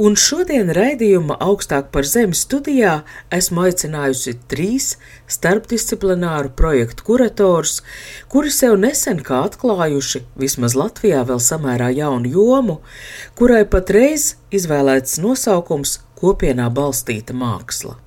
un šodien raidījuma augstāk par zemi studijā esmu aicinājusi trīs starpdisciplināru projektu kuratorus, kuri sev nesen kā atklājuši, vismaz Latvijā vēl samērā jaunu jomu, kurai patreiz izvēlēts nosaukums kopienā balstīta māksla.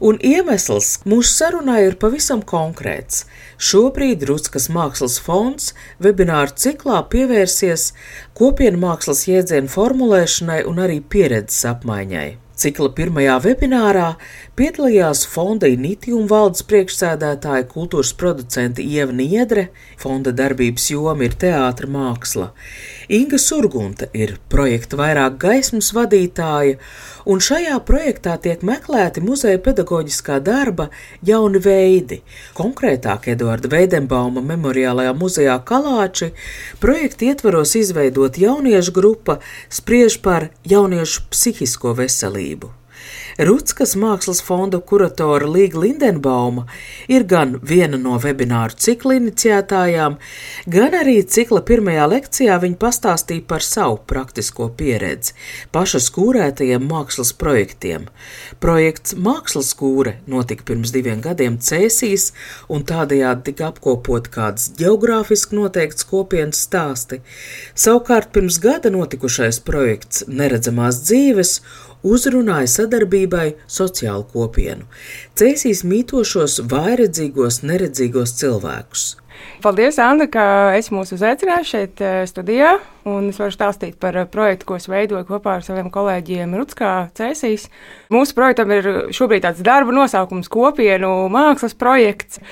Un iemesls mūsu sarunai ir pavisam konkrēts. Šobrīd Rutskas mākslas fonds webināru ciklā pievērsies kopienu mākslas jēdzienu formulēšanai un arī pieredzes apmaiņai. Cikla pirmajā webinārā piedalījās fonda Initium valdes priekšsēdētāja kultūras producente Ieva Niedre, fonda darbības joma ir teātra māksla. Inga Surgunta ir projekta vairāk gaismas vadītāja, un šajā projektā tiek meklēti muzeja pedagoģiskā darba jauni veidi. Konkrētāk Eduarda Veidenbauma memoriālajā muzejā Kalāči projekta ietvaros izveidot jauniešu grupa spriež par jauniešu psihisko veselību veselību. Rutskas mākslas fonda kuratora Līga Lindenbauma ir gan viena no webināru cikla iniciētājām, gan arī cikla pirmajā lekcijā viņa pastāstīja par savu praktisko pieredzi, pašas kūrētajiem mākslas projektiem. Projekts Mākslas kūre notika pirms diviem gadiem Cēsīs, un tādējādi tika apkopot kāds geogrāfiski noteikts kopienas stāsti. Savukārt pirms gada notikušais projekts Neredzamās dzīves uzrunāja sadarbībai sociālu kopienu, cēsīs mītošos vairedzīgos, neredzīgos cilvēkus. Paldies, Anna, ka esi mūs uzaicinājusi šeit eh, studijā. Es varu stāstīt par eh, projektu, ko es veidoju kopā ar saviem kolēģiem Rutskā Cēsīs. Mūsu projektam ir šobrīd tāds darba nosaukums kopienu mākslas projekts.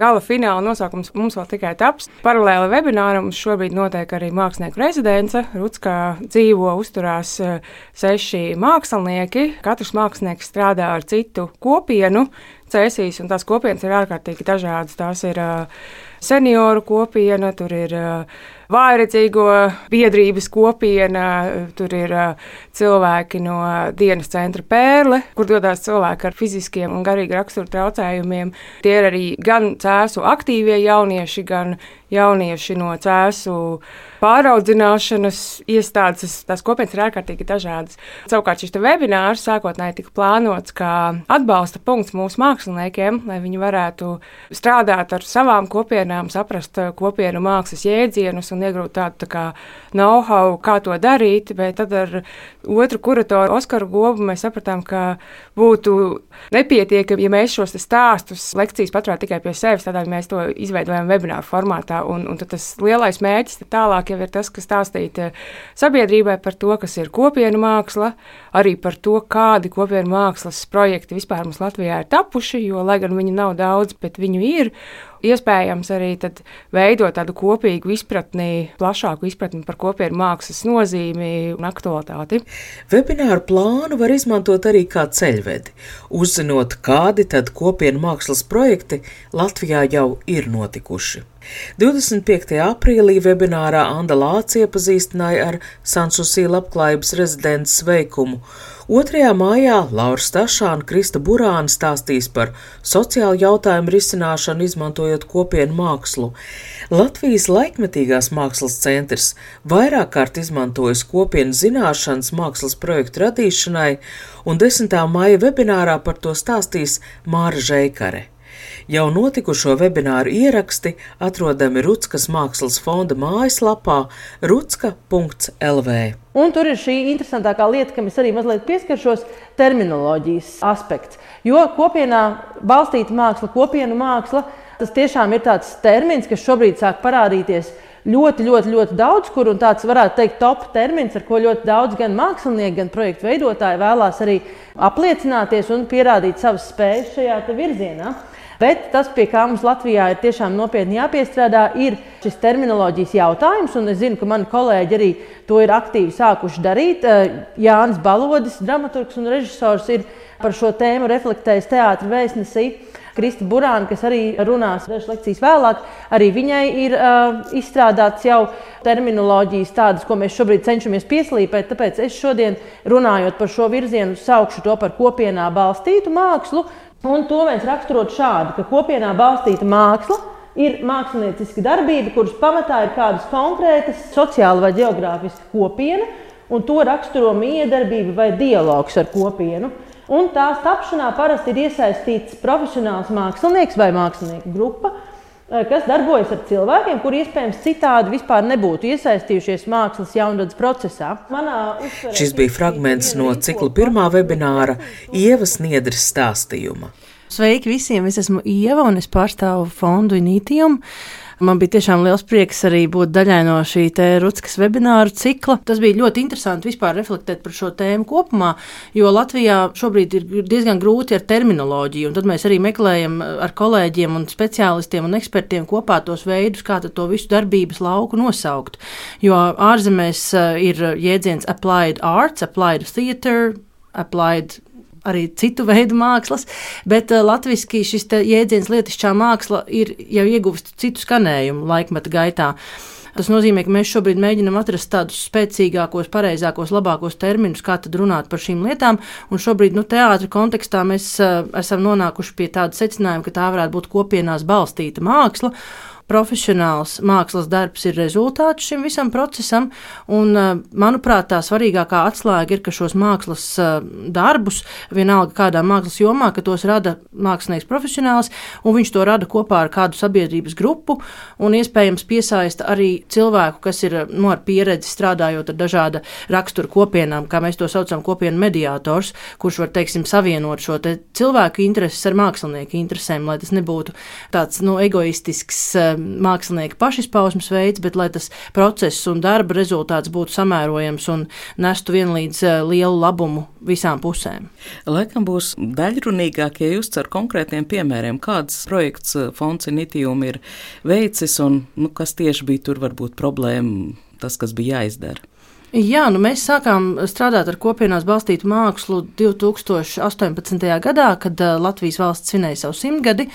Gala fināla nosaukums mums vēl tikai taps. Paralēli webināram šobrīd notiek arī mākslinieku rezidence. Rutskā dzīvo, uzturās eh, seši mākslinieki. Katrs mākslinieks strādā ar citu kopienu. Cēsīs, un tās kopienas ir ārkārtīgi dažādas. Tās ir uh, senioru kopiena, tur ir uh, vājredzīgo biedrības kopiena, tur ir cilvēki no dienas centra Pērle, kur dodas cilvēki ar fiziskiem un garīgi raksturu traucējumiem. Tie ir arī gan cēsu aktīvie jaunieši, gan jaunieši no cēsu pāraudzināšanas iestādes. Tās kopienas ir ārkārtīgi dažādas. Savukārt šis webinārs sākotnēji tika plānots kā atbalsta punkts mūsu māksliniekiem, lai viņi varētu strādāt ar savām kopienām, saprast kopienu mākslas jēdzienus un iegūt tādu tā kā know-how, kā to darīt. Bet tad ar otru kuratoru Oskaru Gobu mēs sapratām, ka būtu nepietiekami, ja mēs šos stāstus, lekcijas paturētu tikai pie sevis, tādēļ mēs to izveidojam webināru formātā. Un, un tas lielais mērķis tālāk jau ir tas, kas stāstīt eh, sabiedrībai par to, kas ir kopienu māksla, arī par to, kādi kopienu mākslas projekti vispār mums Latvijā ir tapuši, jo, lai gan viņu nav daudz, bet viņu ir iespējams arī veidot tādu kopīgu izpratni, plašāku izpratni par kopienu mākslas nozīmi un aktualitāti. Webināru plānu var izmantot arī kā ceļvedi, uzzinot, kādi tad kopienu mākslas projekti Latvijā jau ir notikuši. 25. aprīlī webinārā Anda Lācija iepazīstināja ar Sansusī labklājības rezidents veikumu. 2. mājā Laura Stašāna Krista Burāna stāstīs par sociālu jautājumu risināšanu, izmantojot kopienu mākslu. Latvijas laikmetīgās mākslas centrs vairāk kārt izmantojas kopienu zināšanas mākslas projektu radīšanai, un 10. māja webinārā par to stāstīs Māra Žeikare. Jau notikušo webināru ieraksti atrodami Rutskas mākslas fonda mājaslapā rutska.lv. Un tur ir šī interesantākā lieta, kam es arī mazliet pieskaršos, terminoloģijas aspekts. Jo kopienā balstīta māksla, kopienu māksla, tas tiešām ir tāds termins, kas šobrīd sāk parādīties ļoti, ļoti, ļoti daudz, kur un tāds varētu teikt, top termins, ar ko ļoti daudz gan mākslinieki, gan projektu veidotāji vēlās arī apliecināties un pierādīt savas spējas šajā virzienā. Bet tas, pie kā mums Latvijā ir tiešām nopietni jāpiestrādā, ir šis terminoloģijas jautājums. Es zinu, ka mani kolēģi arī to ir aktīvi sākuši darīt. Eh, Jānis Balodis, dramaturgs un režisors, ir par šo tēmu reflektējis teātris vēstnesī. Krista Burāna, kas arī runās dažas lekcijas vēlāk, arī viņai ir uh, izstrādāts jau terminoloģijas tādas, ko mēs šobrīd cenšamies pieslīpēt. Tāpēc es šodien runājot par šo virzienu, saukšu to par kopienā balstītu mākslu. Un to mēs raksturot šādi, ka kopienā balstīta māksla ir mākslinieciska darbība, kuras pamatā ir kādas konkrētas sociāla vai geogrāfiska kopiena, un to raksturo miedarbība vai dialogs ar kopienu. Un tās tapšanā parasti ir iesaistīts profesionāls mākslinieks vai mākslinieku grupa, kas darbojas ar cilvēkiem, kuri iespējams citādi vispār nebūtu iesaistījušies mākslas jaunradas procesā. Šis bija fragments no cikla pirmā webināra Ievas Niedras stāstījuma. Sveiki visiem! Es esmu Ieva un es pārstāvu fondu Inītijumu. Man bija tiešām liels prieks arī būt daļai no šī Rutskas webināru cikla. Tas bija ļoti interesanti vispār reflektēt par šo tēmu kopumā, jo Latvijā šobrīd ir diezgan grūti ar terminoloģiju, tad mēs arī meklējam ar kolēģiem un speciālistiem un ekspertiem kopā tos veidus, kā to visu darbības lauku nosaukt. Jo ārzemēs eh, ir jēdziens applied arts, applied theatre, applied arī citu veidu mākslas, bet uh, latviešu šis jēdziens lietišķā māksla ir jau ieguvis citu skanējumu laikmeta gaitā. Tas nozīmē, ka mēs šobrīd mēģinām atrast tādus spēcīgākos, pareizākos, labākos terminus, kā tad runāt par šīm lietām. Un šobrīd, nu, teātris kontekstā mēs uh, esam nonākuši pie tāda secinājuma, ka tā varētu būt kopienās balstīta māksla profesionāls mākslas darbs ir rezultāts šim visam procesam. Un, eh, manuprāt, tā svarīgākā atslēga ir, ka šos mākslas eh, darbus, vienalga kādā mākslas jomā, ka tos rada mākslinieks profesionāls, un viņš to rada kopā ar kādu sabiedrības grupu, un iespējams piesaista arī cilvēku, kas ir nu, ar pieredzi strādājot ar dažāda rakstura kopienām, kā mēs to saucam, kopienu mediātors, kurš var, teiksim, savienot šo te cilvēku intereses ar mākslinieku interesēm, lai tas nebūtu tāds nu, egoistisks mākslinieka pašizpausmes veids, bet lai tas process un darba rezultāts būtu samērojams un nestu vienlīdz eh, lielu labumu visām pusēm. Laikam būs daļrunīgāk, ja jūs ar konkrētiem piemēriem, kāds projekts eh, Fonds Initium ir veicis un nu, kas tieši bija tur varbūt problēma, tas, kas bija jāizdara. Jā, nu mēs sākām strādāt ar kopienās balstītu mākslu 2018. gadā, kad Latvijas valsts svinēja savu simtgadi.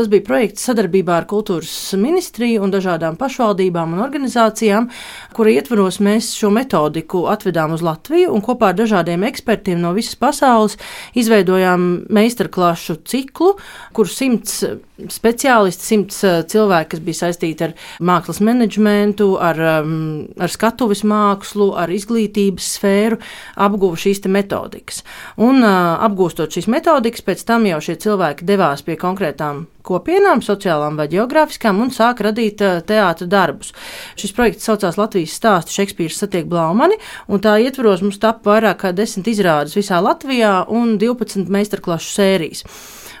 Tas bija projekts sadarbībā ar Kultūras ministriju un dažādām pašvaldībām un organizācijām, kura ietvaros mēs šo metodiku atvedām uz Latviju un kopā ar dažādiem ekspertiem no visas pasaules izveidojām meistarklašu ciklu, kur simts speciālisti, simts cilvēki, kas bija saistīti ar mākslas menedžmentu, ar, ar skatuves mākslu, ar izglītības sfēru apguva šīs metodikas. Un apgūstot šīs metodikas, pēc tam jau šie cilvēki devās pie konkrētām kopienām, sociālām vai geogrāfiskām, un sāk radīt teātra darbus. Šis projekts saucās Latvijas stāsts Šekspīrs satiek Blaumani, un tā ietvaros mums tapa vairāk kā desmit izrādes visā Latvijā un 12 meistarklašu sērijas.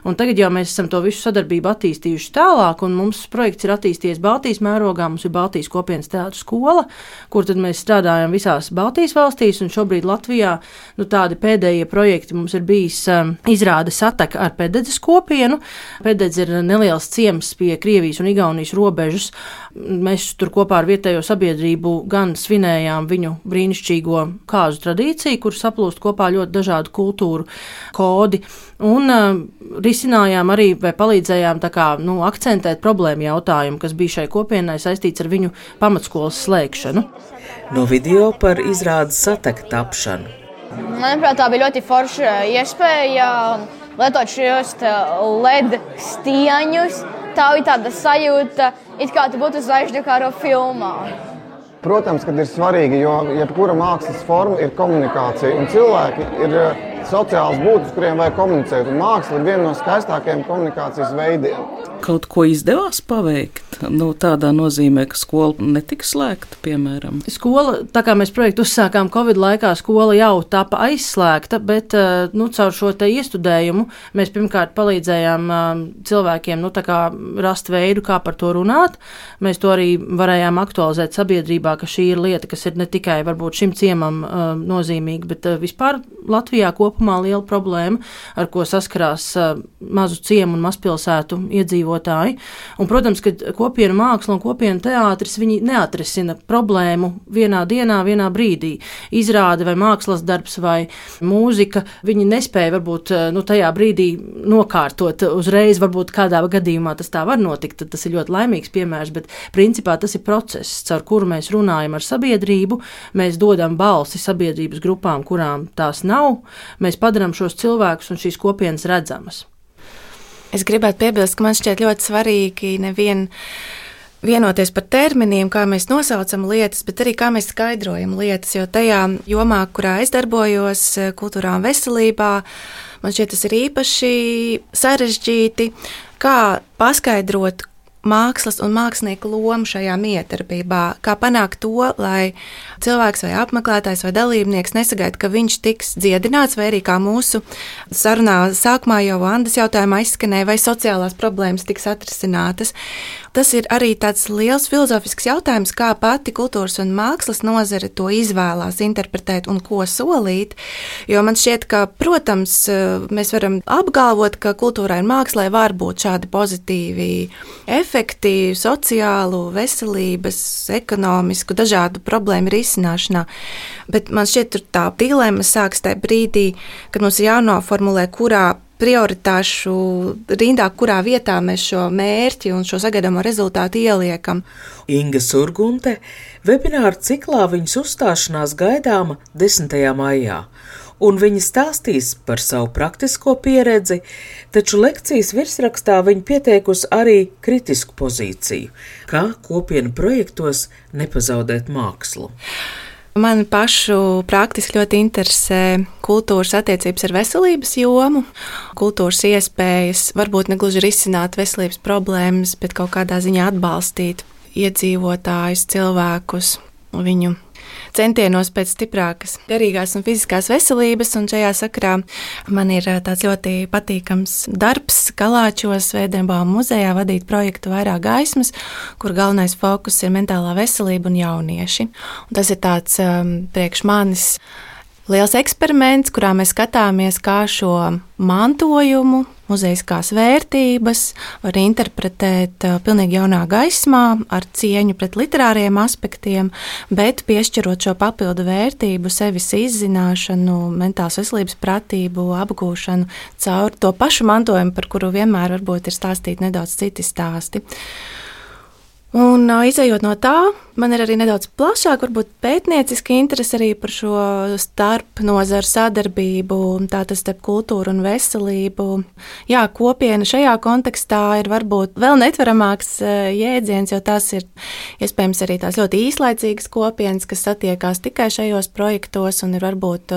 Un tagad jau mēs esam to visu sadarbību attīstījuši tālāk, un mums projekts ir attīstījies Baltijas mērogā. Mums ir Baltijas kopienas teātris skola, kur mēs strādājam visās Baltijas valstīs, un šobrīd Latvijā nu, tādi pēdējie projekti mums ir bijis um, izrāde sataka ar Pededzes kopienu. Pededze ir neliels ciems pie Krievijas un Igaunijas robežas. Mēs tur kopā ar vietējo sabiedrību gan svinējām viņu brīnišķīgo kāzu tradīciju, kur saplūst kopā ļoti dažādu kultūru kodi. Un uh, risinājām arī vai palīdzējām kā, nu, akcentēt problēmu jautājumu, kas bija šai kopienai saistīts ar viņu pamatskolas slēgšanu. No video par izrādes satek tapšanu. Manuprāt, tā bija ļoti forša iespēja lietot šos LED stieņus. Tā bija tāda sajūta, it kā tu būtu zvaigžņu karo filmā. Protams, ka ir svarīgi, jo jebkura mākslas forma ir komunikācija, un cilvēki ir sociāls būtnes, kuriem vajag komunicēt. Un māksla ir viena no skaistākajiem komunikācijas veidiem. Kaut ko izdevās paveikt? Nu, tādā nozīmē, ka skola netika slēgta, piemēram. Skola, tā kā mēs projektu uzsākām Covid laikā, skola jau tāpa aizslēgta, bet eh, nu, caur šo te iestudējumu mēs pirmkārt palīdzējām eh, cilvēkiem nu, rast veidu, kā par to runāt. Mēs to arī varējām aktualizēt sabiedrībā, ka šī ir lieta, kas ir ne tikai varbūt šim ciemam eh, nozīmīga, bet vispār Latvijā kopumā kopumā liela problēma, ar ko saskarās mazu ciemu un mazpilsētu iedzīvotāji. Un, protams, ka kopienu māksla un kopienu teātris neatrisina problēmu vienā dienā, vienā brīdī. Izrāde vai mākslas darbs vai mūzika, viņi nespēja varbūt nu, tajā brīdī nokārtot uzreiz, varbūt kādā gadījumā tas tā var notikt, tas ir ļoti laimīgs piemērs, bet principā tas ir process, caur kuru mēs runājam ar sabiedrību, mēs dodam balsi sabiedrības grupām, kurām tās nav, mēs padarām šos cilvēkus un šīs kopienas redzamas. Es gribētu piebilst, ka man šķiet ļoti svarīgi nevien vienoties par terminiem, kā mēs nosaucam lietas, bet arī kā mēs skaidrojam lietas. Jo tajā jomā, kurā es darbojos, kultūrā un veselībā, man šķiet tas ir īpaši sarežģīti, kā paskaidrot, mākslas un mākslinieka loma šajā miedarbībā, kā panākt to, lai cilvēks vai apmeklētājs vai dalībnieks nesagaida, ka viņš tiks dziedināts, vai arī kā mūsu sarunā sākumā jau Andas jautājumā izskanēja, vai sociālās problēmas tiks atrisinātas. Tas ir arī tāds liels filozofisks jautājums, kā pati kultūras un mākslas nozare to izvēlās interpretēt un ko solīt. Jo man šķiet, ka, protams, mēs varam apgalvot, ka kultūrai un mākslai var būt šādi pozitīvi efekti sociālu, veselības, ekonomisku, dažādu problēmu risināšanā. Bet man šķiet, tā dilemma sākas tajā brīdī, kad mums ir jānoformulē, kurā prioritāšu rindā, kurā vietā mēs šo mērķi un šo sagaidāmo rezultātu ieliekam. Inga Surgunte webināra ciklā viņas uzstāšanās gaidāma 10. maijā, un viņa stāstīs par savu praktisko pieredzi, taču lekcijas virsrakstā viņa pieteikusi arī kritisku pozīciju, kā kopienu projektos nepazaudēt mākslu. Man pašu praktiski ļoti interesē kultūras attiecības ar veselības jomu, kultūras iespējas, varbūt ne gluži risināt veselības problēmas, bet kaut kādā ziņā atbalstīt iedzīvotājus, cilvēkus, viņu centienos pēc stiprākas garīgās un fiziskās veselības. Un šajā sakrā man ir tāds ļoti patīkams darbs Kalāčos Vēdenbauma muzejā vadīt projektu vairāk gaismas, kur galvenais fokus ir mentālā veselība un jaunieši. Un tas ir tāds um, priekš manis liels eksperiments, kurā mēs skatāmies, kā šo mantojumu, muzejiskās vērtības var interpretēt uh, pilnīgi jaunā gaismā, ar cieņu pret literāriem aspektiem, bet piešķirot šo papildu vērtību, sevis izzināšanu, mentālas veselības pratību, apgūšanu caur to pašu mantojumu, par kuru vienmēr varbūt ir stāstīti nedaudz citi stāsti. Un izējot no tā, man ir arī nedaudz plašāk, varbūt pētnieciski interese arī par šo starp nozaru sadarbību, tātad starp kultūru un veselību. Jā, kopiena šajā kontekstā ir varbūt vēl netveramāks jēdziens, jo tās ir iespējams arī tās ļoti īslaicīgas kopienas, kas satiekās tikai šajos projektos un ir varbūt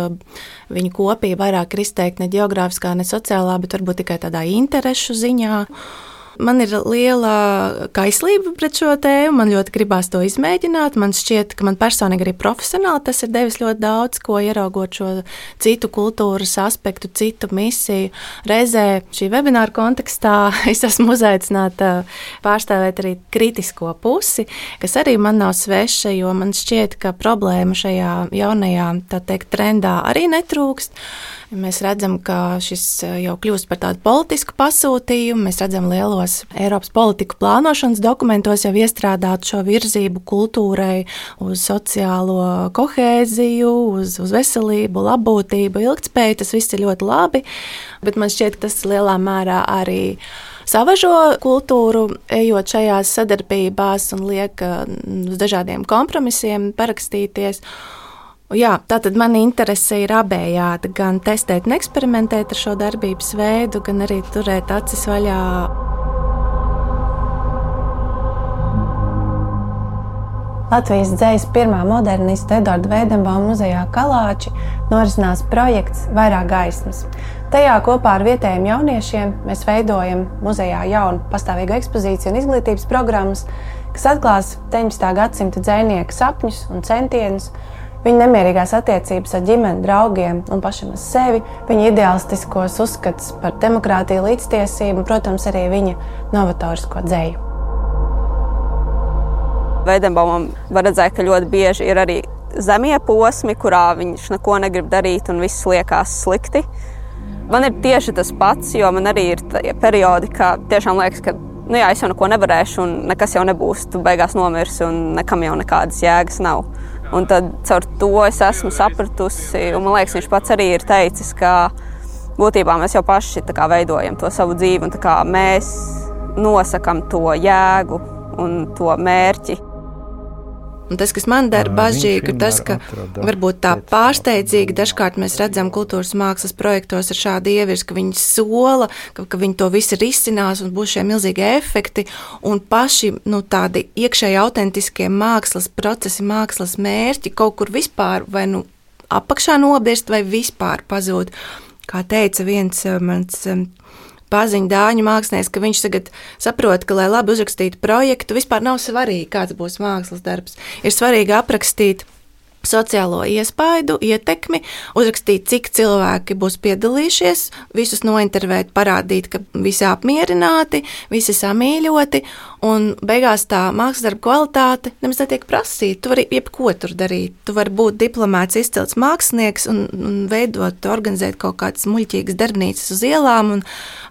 viņu kopība vairāk ir izteikti ne geogrāfiskā, ne sociālā, bet varbūt tikai tādā interešu ziņā. Man ir liela kaislība pret šo tēmu. Man ļoti gribās to izmēģināt. Man šķiet, ka man personīgi arī profesionāli tas ir devis ļoti daudz, ko ieraugot šo citu kultūras aspektu, citu misiju. Reizē šī webināra kontekstā es esmu uzaicināta pārstāvēt arī kritisko pusi, kas arī man nav sveša, jo man šķiet, ka problēma šajā jaunajā teikt, trendā arī netrūkst. Mēs redzam, ka šis eh, jau kļūst par tādu politisku pasūtījumu. Mēs redzam lielos Eiropas politiku plānošanas dokumentos jau iestrādāt šo virzību kultūrai, uz sociālo kohēziju, uz, uz veselību, labbūtību, ilgspēju. Tas viss ir ļoti labi, bet man šķiet, ka tas lielā mērā arī savažo kultūru, ejot šajās sadarbībās un liek mm, uz dažādiem kompromisiem parakstīties. Jā, tātad mana interese ir abējāda. Gan testēt un eksperimentēt ar šo darbības veidu, gan arī turēt acis vaļā. Latvijas dzīslas pirmā modernista Edvarda Veidenbauma muzejā Kalāči norisinās projekts Vairāk gaismas. Tajā kopā ar vietējiem jauniešiem mēs veidojam muzejā jaunu pastāvīgu ekspozīciju un izglītības programmas, kas atklās 19. gadsimta dzinieku sapņus un centienus Viņa nemierīgās attiecības ar ģimeni, draugiem un pašam ar sevi, viņa ideālistiskos uzskats par demokrātiju, līdztiesību protams, arī viņa novatorisko dzēju. Veidenbaumam var redzēt, ka ļoti bieži ir arī zemie posmi, kurā viņš neko negrib darīt un viss liekas slikti. Man ir tieši tas pats, jo man arī ir periodi, kad tiešām liekas, ka nu jā, es jau neko nevarēšu, un nekas jau nebūs. Tu beigās nomirsi, un nekam jau nekādas jēgas nav. Un tad caur to es esmu sapratusi, un man liekas, viņš pats arī ir teicis, ka būtībā mēs jau paši veidojam to savu dzīvi, un mēs nosakām to jēgu un to mērķi. Un tas, kas man dara bažīgu, ir tas, ka varbūt tā pārsteidzīgi dažkārt mēs redzam kultūras mākslas projektos ar šādu ievirs, ka viņi sola, ka, ka viņi to visu risinās un būs šie milzīgie efekti, un paši nu, tādi iekšēji autentiskie mākslas procesi, mākslas mērķi kaut kur vispār vai nu apakšā nobirst vai vispār pazūd. Kā teica viens eh, mans eh, paziņu dāņu mākslinieks, ka viņš tagad saprot, ka, lai labi uzrakstītu projektu, vispār nav svarīgi, kāds būs mākslas darbs. Ir svarīgi aprakstīt sociālo iespaidu, ietekmi, uzrakstīt, cik cilvēki būs piedalījušies, visus nointervēt, parādīt, ka visi apmierināti, visi samīļoti, un beigās tā mākslas darba kvalitāte nemaz netiek prasīta. Tu vari jebko tur darīt. Tu vari būt diplomāts, izcils mākslinieks un, un veidot, organizēt kaut kādas muļķīgas darbnīcas uz ielām un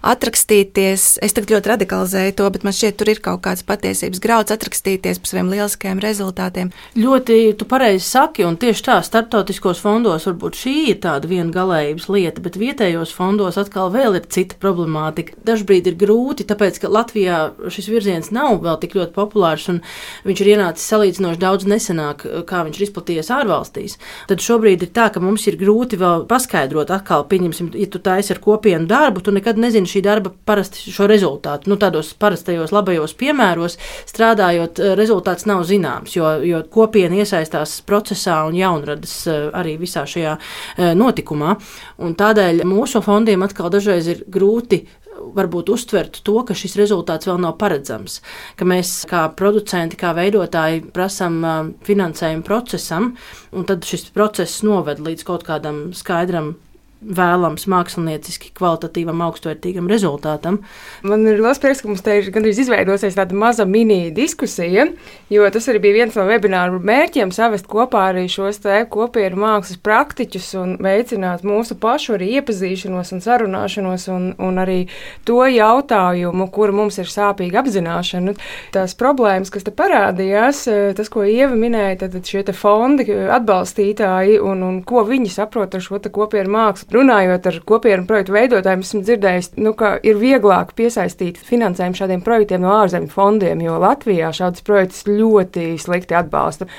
atrakstīties. Es tagad ļoti radikalizēju to, bet man šķiet, tur ir kaut kāds patiesības grauds atrakstīties par saviem lieliskajiem rezultātiem. Ļoti tu pareizi saki un tieši tā, starptautiskos fondos varbūt šī ir tāda viena galējības lieta, bet vietējos fondos atkal vēl ir cita problemātika. Dažbrīd ir grūti, tāpēc, ka Latvijā šis virziens nav vēl tik ļoti populārs, un viņš ir ienācis salīdzinoši daudz nesenāk, kā viņš ir izplatījies ārvalstīs. Tad šobrīd ir tā, ka mums ir grūti vēl paskaidrot, atkal, pieņemsim, ja tu taisi ar kopienu darbu, tu nekad nezini šī darba parasti šo rezultātu. Nu, tādos parastajos labajos piemēros strādājot, rezultāts nav zināms, jo, jo kopiena iesaistās procesā procesā un jaunradas eh, arī visā šajā eh, notikumā. Un tādēļ mūsu fondiem atkal dažreiz ir grūti varbūt uztvert to, ka šis rezultāts vēl nav paredzams. Ka mēs kā producenti, kā veidotāji prasām eh, finansējumu procesam, un tad šis process noved līdz kaut kādam skaidram vēlams mākslinieciski kvalitatīvam, augstvērtīgam rezultātam. Man ir liels prieks, ka mums te ir gandrīz izveidojusies tāda maza mini diskusija, jo tas arī bija viens no webināru mērķiem - savest kopā arī šos te kopienu mākslas praktiķus un veicināt mūsu pašu arī iepazīšanos un sarunāšanos un, un arī to jautājumu, kura mums ir sāpīga apzināšana. Tās problēmas, kas te parādījās, tas, ko Ieva minēja, tad šie fondi atbalstītāji un, un ko viņi saprot ar šo kopienu mākslu runājot ar kopienu projektu veidotājiem, esmu dzirdējis, nu, ka ir vieglāk piesaistīt finansējumu šādiem projektiem no ārzemju fondiem, jo Latvijā šādas projekts ļoti slikti atbalsta.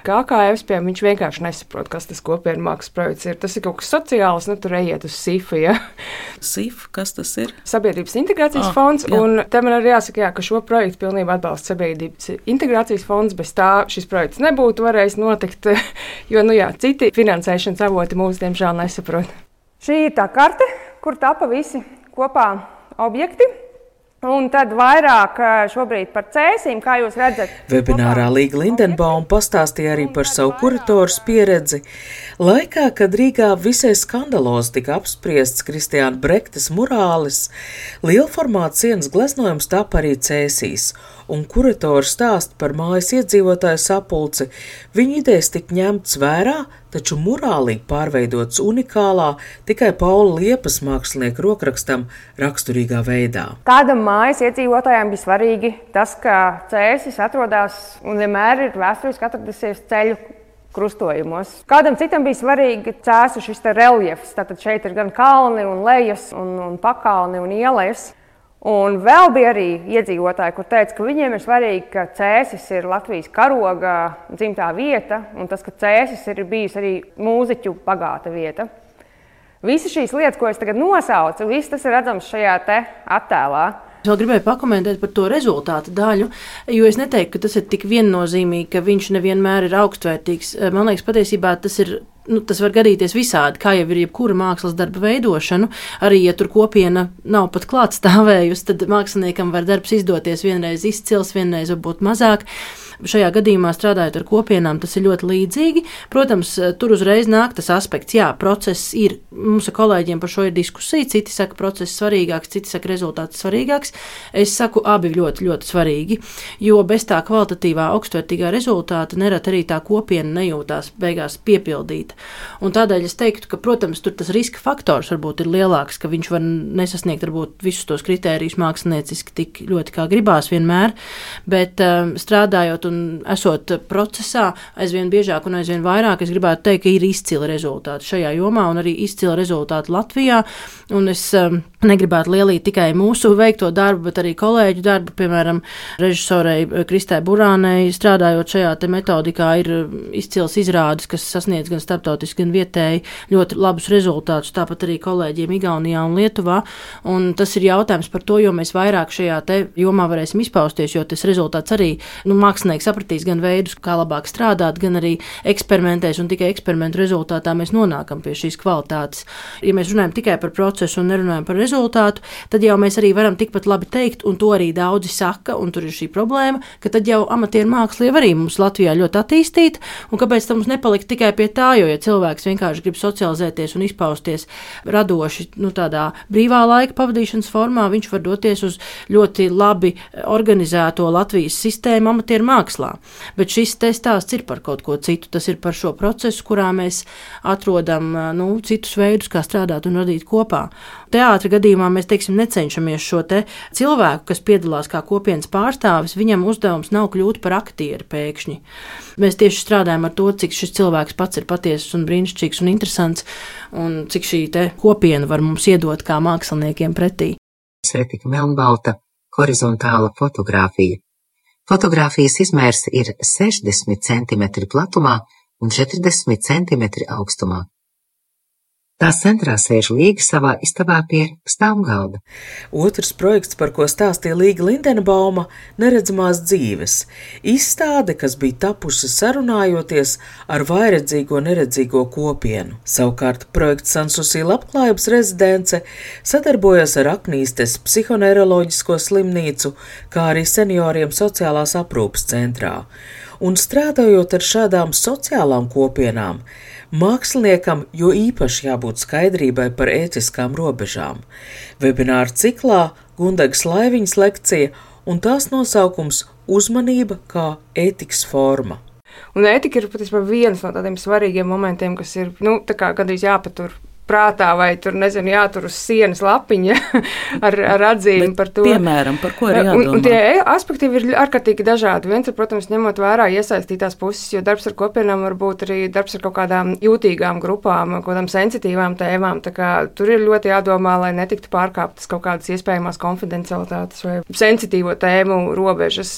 Kā es pieņemu, viņš vienkārši nesaprot, kas tas kopienu mākslas projekts ir. Tas ir kaut kas sociāls, nu tur ejiet uz SIFU. Ja? SIF, kas tas ir? Sabiedrības integrācijas ah, fonds. Jā. Un te man arī jāsaka, jā, ka šo projektu pilnībā atbalsta Sabiedrības integrācijas fonds. Bez tā šis projekts nebūtu varējis notikt, jo nu, jā, citi finansēšanas avoti mūs diemžēl nesaprot. Šī ir tā karte, kur tapa visi kopā objekti. Un tad vairāk šobrīd par cēsīm, kā jūs redzat. Webinārā Līga Lindenbaum pastāstīja arī par savu kurators pieredzi. Laikā, kad Rīgā visai skandalos tika apspriests Kristiāna Brektes murālis, lielformāta sienas gleznojums tapa arī cēsīs, un kuratori stāst par mājas iedzīvotāju sapulci. Viņa idejas tika ņemtas vērā, taču murālīgi pārveidots unikālā, tikai Paula Liepas mākslinieka rokrakstam raksturīgā veidā. Kādam mājas iedzīvotājiem bija svarīgi tas, ka cēsis atrodas un vienmēr ir vēsturiski atradusies ceļu krustojumos. Kādam citam bija svarīgi cēsu šis reliefs. Tātad šeit ir gan kalni, un lejas, un, un pakalni un ielas. Un vēl bija arī iedzīvotāji, kur teica, ka viņiem ir svarīgi, ka cēsis ir Latvijas karoga dzimtā vieta, un tas, ka cēsis ir bijis arī mūziķu bagāta vieta. Visas šīs lietas, ko es tagad nosaucu, viss tas ir redzams šajā attēlā. Es vēl gribēju pakomentēt par to rezultātu daļu, jo es neteiktu, ka tas ir tik viennozīmīgi, ka viņš nevienmēr ir augstvērtīgs. Man liekas, patiesībā tas ir nu, tas var gadīties visādi, kā jau ir jebkura mākslas darba veidošana. Arī, ja tur kopiena nav pat klāt stāvējusi, tad māksliniekam var darbs izdoties vienreiz izcils, vienreiz varbūt mazāk. Šajā gadījumā strādājot ar kopienām, tas ir ļoti līdzīgi. Protams, tur uzreiz nāk tas aspekts, jā, process ir. Mums ar kolēģiem par šo ir diskusija. Citi saka, process svarīgāks, citi saka, rezultāts svarīgāks. Es saku, abi ļoti, ļoti svarīgi, jo bez tā kvalitatīvā, augstvērtīgā rezultāta nerad arī tā kopiena nejūtās beigās piepildīta. Un tādēļ es teiktu, ka, protams, tur tas riska faktors varbūt ir lielāks, ka viņš var nesasniegt varbūt visus tos kritērijus mākslinieciski tik ļoti kā gribās vienmēr, bet um, strādājot un esot procesā aizvien biežāk un aizvien vairāk, es gribētu teikt, ka ir izcili rezultāti šajā jomā un arī izcili rezultāti Latvijā. Un es um, negribētu lielīt tikai mūsu veikto darbu, bet arī kolēģu darbu, piemēram, režisorei Kristē Burānei strādājot šajā metodikā, ir izcils izrādes, kas sasniedz gan starptautiski, gan vietēji ļoti labus rezultātus. Tāpat arī kolēģiem Igaunijā un Lietuvā. Un tas ir jautājums par to, jo mēs vairāk šajā jomā varēsim izpausties, jo tas rezultāts arī nu, mākslinieks sapratīs gan veidus, kā labāk strādāt, gan arī eksperimentēs, un tikai eksperimentu rezultātā mēs nonākam pie šīs kvalitātes. Ja mēs runājam tikai par procesu un nerunājam par rezultātu, tad jau mēs arī varam tikpat labi teikt, un to arī daudzi saka, un tur ir šī problēma, ka tad jau amatieru māksla jau arī mums Latvijā ļoti attīstīta, un kāpēc tam mums nepalikt tikai pie tā, jo, ja cilvēks vienkārši grib socializēties un izpausties radoši, nu, tādā brīvā laika pavadīšanas formā, viņš var doties uz ļoti labi organizēto Latvijas sistēmu amatieru mākslā. Bet šis stāsts ir par kaut ko citu. Tas ir par šo procesu, kurā mēs atrodam nu, citus veidus, kā strādāt un radīt kopā. Teātra gadījumā mēs teiksim, necenšamies šo te cilvēku, kas piedalās kā kopienas pārstāvis, viņam uzdevums nav kļūt par aktieri pēkšņi. Mēs tieši strādājam ar to, cik šis cilvēks pats ir patiesas un brīnišķīgs un interesants, un cik šī kopiena var mums iedot kā māksliniekiem pretī. Svetika melnbalta horizontāla fotografija. Fotogrāfijas izmērs ir 60 cm platumā un 40 cm augstumā. Tā centrā sēž Līga savā istabā pie stāvgalda. Otrs projekts, par ko stāstīja Līga Lindenbauma, neredzamās dzīves. Izstāde, kas bija tapusi sarunājoties ar vairedzīgo neredzīgo kopienu. Savukārt projekts Sansusī labklājības rezidence sadarbojas ar Aknīstes psihoneiroloģisko slimnīcu, kā arī senioriem sociālās aprūpas centrā. Un strādājot ar šādām sociālām kopienām, Māksliniekam jo īpaši jābūt skaidrībai par ētiskām robežām. Webināra ciklā Gundagas laiviņas lekcija un tās nosaukums - uzmanība kā ētikas forma. Un ētika ir patiesībā viens no tādiem svarīgiem momentiem, kas ir nu, gandrīz jāpatur prātā, vai tur, nezinu, jātur uz sienas lapiņa ar, ar atzīmi Bet, par to. Piemēram, par ko ir jādomā? Un, tie aspekti ir ārkārtīgi dažādi. Viens ir, protams, ņemot vērā iesaistītās puses, jo darbs ar kopienām var būt arī darbs ar kaut kādām jūtīgām grupām, kaut kādām sensitīvām tēmām. Tā kā tur ir ļoti jādomā, lai netiktu pārkāptas kaut kādas iespējamās konfidencialitātes vai sensitīvo tēmu robežas.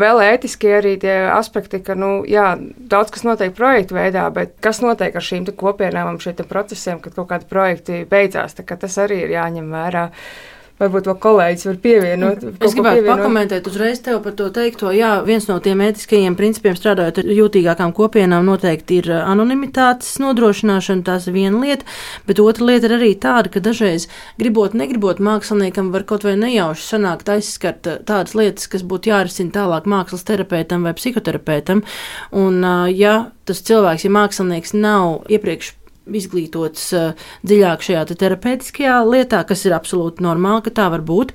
Vēl ētiski arī tie aspekti, ka, nu, jā, daudz kas notiek projektu veidā, bet kas notiek ar šīm kopienām, šiem procesiem, kad kaut kādi projekti beidzās. Tas arī ir jāņem vērā. Varbūt vēl kolēģis var pievienot. Es gribētu pievienot. pakomentēt uzreiz tev par to teikto. Jā, viens no tiem etiskajiem principiem strādājot ar jūtīgākām kopienām noteikti ir anonimitātes nodrošināšana. Tas ir viena lieta, bet otra lieta ir arī tāda, ka dažreiz gribot, negribot māksliniekam var kaut vai nejauši sanākt aizskart tādas lietas, kas būtu jārisina tālāk mākslas terapeitam vai psihoterapeitam. Un, ja tas cilvēks, ja mākslinieks nav iepriekš izglītots uh, dziļāk šajā te terapeitiskajā lietā, kas ir absolūti normāli, ka tā var būt.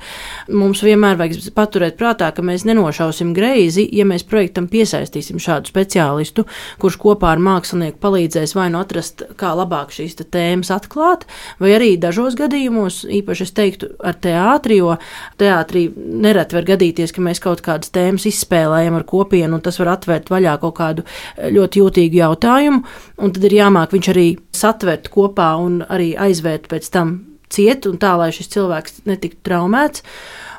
Mums vienmēr vajag paturēt prātā, ka mēs nenošausim greizi, ja mēs projektam piesaistīsim šādu speciālistu, kurš kopā ar mākslinieku palīdzēs vai nu atrast, kā labāk šīs tēmas atklāt, vai arī dažos gadījumos, īpaši es teiktu, ar teātri, jo teātrī nereti var gadīties, ka mēs kaut kādas tēmas izspēlējam ar kopienu, un tas var atvērt vaļā kaut kādu ļoti jūtīgu jautājumu, un tad ir jāmāk viņš arī satvert kopā un arī aizvērt pēc tam ciet, un tā, lai šis cilvēks netiktu traumēts.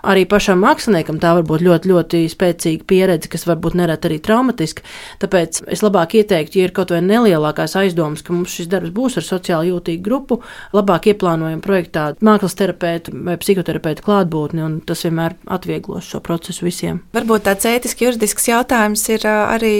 Arī pašam māksliniekam tā var būt ļoti, ļoti spēcīga pieredze, kas var būt nereti arī traumatiska. Tāpēc es labāk ieteiktu, ja ir kaut vai nelielākās aizdomas, ka mums šis darbs būs ar sociāli jūtīgu grupu, labāk ieplānojam projektā mākslas terapeitu vai psihoterapeitu klātbūtni, un tas vienmēr atvieglos šo procesu visiem. Varbūt tāds ētiski juridisks jautājums ir arī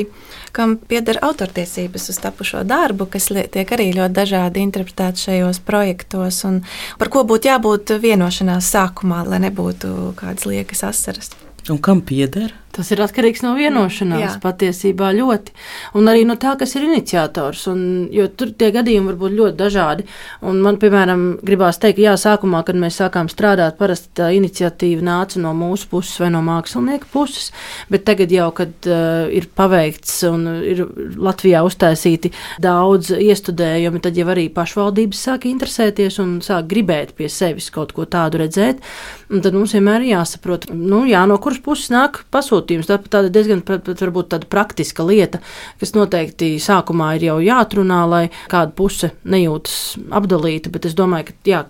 kam pieder autortiesības uz tapušo darbu, kas tiek arī ļoti dažādi interpretēti šajos projektos, un par ko būtu jābūt vienošanās sākumā, lai nebūtu kādas liekas asaras. Un kam pieder? Tas ir atkarīgs no vienošanās Jā. patiesībā ļoti. Un arī no tā, kas ir iniciators. Un, jo tur tie gadījumi var būt ļoti dažādi. Un man, piemēram, gribās teikt, jā, sākumā, kad mēs sākām strādāt, parasti tā iniciatīva nāca no mūsu puses vai no mākslinieka puses. Bet tagad jau, kad uh, ir paveikts un ir Latvijā uztaisīti daudz iestudējumi, tad jau arī pašvaldības sāk interesēties un sāk gribēt pie sevis kaut ko tādu redzēt. Un tad mums vienmēr ir jāsaprot, nu, jā, no kuras puses nāk pasūtījums. Tā ir diezgan pat, varbūt, tāda praktiska lieta, kas noteikti sākumā ir jau jāatrunā, lai kāda puse nejūtas apdalīta. Bet es domāju, ka jā,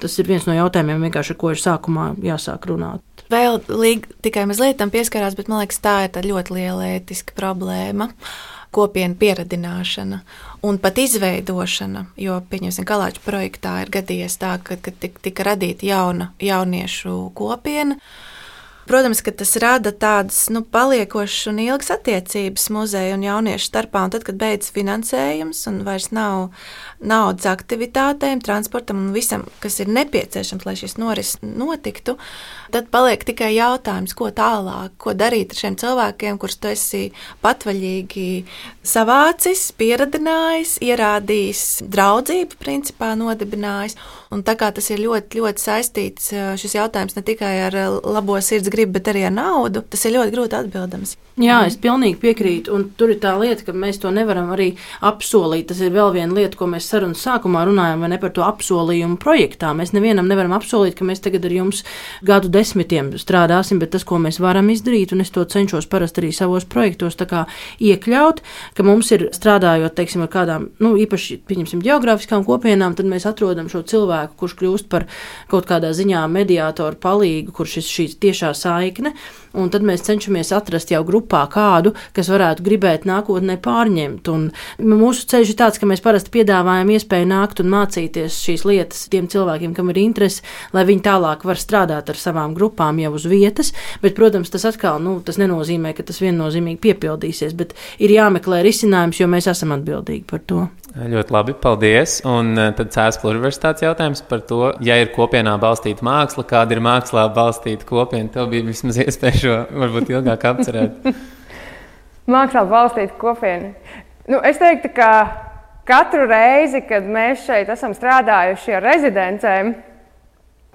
tas ir viens no jautājumiem, ar ko ir sākumā jāsāk runāt. Vēl līga tikai mazliet tam pieskarās, bet man liekas, tā ir ļoti liela ētiska problēma kopienu pieradināšana un pat izveidošana. Jo, pieņemsim, Kalāča projektā ir gadījies tā, ka, ka tika radīta jauna jauniešu kopiena. Protams, ka tas rada tādas nu, paliekošas un ilgas attiecības muzeja un jauniešu starpā. Un tad, kad beidzas finansējums un vairs nav naudas aktivitātēm, transportam un visam, kas ir nepieciešams, lai šis noris notiktu, tad paliek tikai jautājums, ko tālāk, ko darīt ar šiem cilvēkiem, kurus tu esi patvaļīgi savācis, pieradinājis, ierādījis draudzību, principā nodibinājis. Un tā kā tas ir ļoti, ļoti saistīts šis jautājums ne tikai ar labo sirds gribu, bet arī ar naudu, tas ir ļoti grūti atbildams. Jā, es pilnīgi piekrītu. Un tur ir tā lieta, ka mēs to nevaram arī apsolīt. Tas ir vēl viena lieta, ko mēs sarunas sākumā runājām, vai ne par to apsolījumu projektā. Mēs nevienam nevaram apsolīt, ka mēs tagad ar jums gadu desmitiem strādāsim, bet tas, ko mēs varam izdarīt, un es to cenšos parasti arī savos projektos iekļaut, ka mums ir strādājot, teiksim, ar kādām, nu, īpaši, pieņemsim, geogrāfiskām kopienām, tad mēs atrodam šo cilvēku kurš kļūst par kaut kādā ziņā mediātoru palīgu, kurš ir šī tiešā saikne. Un tad mēs cenšamies atrast jau grupā kādu, kas varētu gribēt nākotnē pārņemt. Un mūsu ceļš ir tāds, ka mēs parasti piedāvājam iespēju nākt un mācīties šīs lietas tiem cilvēkiem, kam ir interese, lai viņi tālāk var strādāt ar savām grupām jau uz vietas. Bet, protams, tas atkal nu, tas nenozīmē, ka tas viennozīmīgi piepildīsies, bet ir jāmeklē risinājums, jo mēs esam atbildīgi par to. Ļoti labi, paldies. Un eh, tad Cēlā universitātes jautājums par to, ja ir kopienā balstīta māksla, kāda ir mākslā balstīta kopiena. Tev bija vismaz iespēja šo varbūt ilgāk apcerēt. mākslā balstīta kopiena. Nu, es teiktu, ka katru reizi, kad mēs šeit esam strādājuši ar rezidencēm,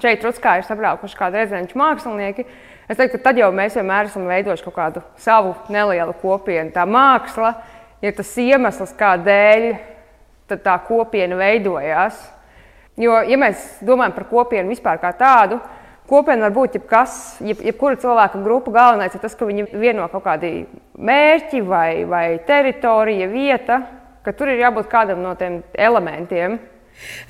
šeit Rutskā ir sabraukuši kādi rezidenču mākslinieki. Es teiktu, ka tad jau mēs vienmēr esam veidojuši kaut kādu savu nelielu kopienu. Tā māksla ir tas iemesls, kādēļ tā kopiena veidojās. Jo, ja mēs domājam par kopienu vispār kā tādu, kopiena var būt jebkas, jeb, jebkura cilvēka grupa. Galvenais ir tas, ka viņi vieno kaut kādi mērķi vai, vai teritorija, vieta, ka tur ir jābūt kādam no tiem elementiem.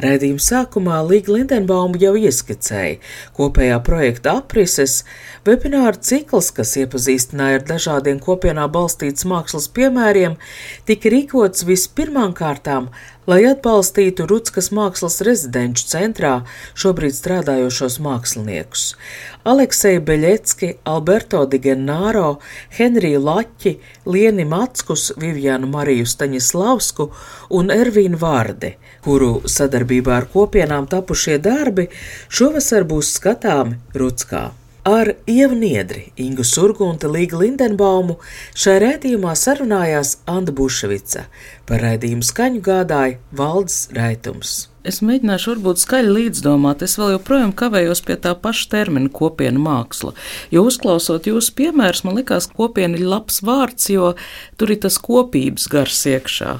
Raidījuma sākumā Līga Lindenbauma jau ieskicēja kopējā projekta aprises, webināru cikls, kas iepazīstināja ar dažādiem kopienā balstītas mākslas piemēriem, tika rīkots vispirmām kārtām lai atbalstītu Rutskas mākslas rezidenču centrā šobrīd strādājošos māksliniekus - Alekseju Beļecki, Alberto Digennāro, Henriju Laķi, Lieni Matskus, Vivianu Mariju Staņislavsku un Ervīnu Vārdi, kuru sadarbībā ar kopienām tapušie darbi šovasar būs skatāmi Rutskā. Ar Ievu Niedri, Ingu Surgunta, Līgu Lindenbaumu šajā rētījumā sarunājās Anna Buševica. Par rētījumu skaņu gādāja Valdes Raitums. Es mēģināšu varbūt skaļi līdzdomāt. Es vēl joprojām kavējos pie tā paša termina kopiena māksla. Jo uzklausot jūsu piemērus, man likās, kopiena ir labs vārds, jo tur ir tas kopības gars iekšā.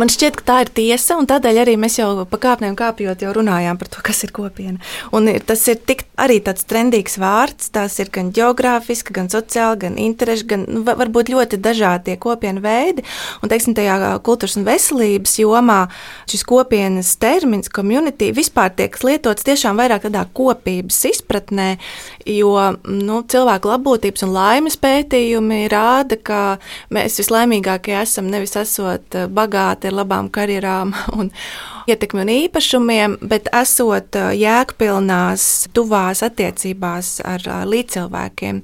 Man šķiet, ka tā ir tiesa, un tādēļ arī mēs jau pa kāpnēm kāpjot, jau runājām par to, kas ir kopiena. Un tas ir tik, arī tāds trendīgs vārds. Tās ir gan geogrāfiski, gan sociāli, gan interešu, gan nu, varbūt ļoti dažādi kopienu veidi. Un, teiksim, tajā kultūras un veselības jomā šis kopienas termins, community, vispār tiek lietots tiešām vairāk tādā kopības izpratnē, jo nu, cilvēku labbūtības un laimes pētījumi rāda, ka mēs vislaimīgākie esam nevis esot bagāti ar labām karjerām un ietekmi un īpašumiem, bet esot jēgpilnās, tuvās attiecībās ar līdzcilvēkiem.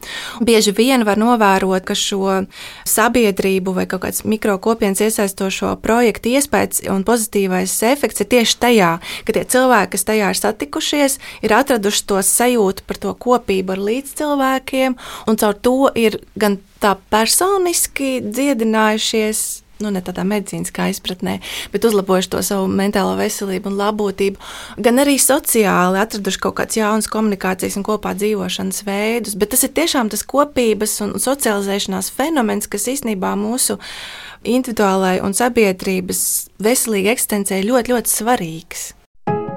Bieži vien var novērot, ka šo sabiedrību vai kaut kāds mikrokopienas iesaistošo projektu iespējas un pozitīvais efekts ir tieši tajā, ka tie cilvēki, kas tajā ir satikušies, ir atraduši to sajūtu par to kopību ar līdzcilvēkiem, un caur to ir gan tā personiski dziedinājušies nu, ne tādā medicīniskā izpratnē, bet uzlabojuši to savu mentālo veselību un labklājību, gan arī sociāli atraduši kaut kādas jaunas komunikācijas un kopā dzīvošanas veidus. Bet tas ir tiešām tas kopības un socializēšanās fenomens, kas īstenībā mūsu individuālajai un sabiedrības veselīgai eksistencei ļoti, ļoti svarīgs.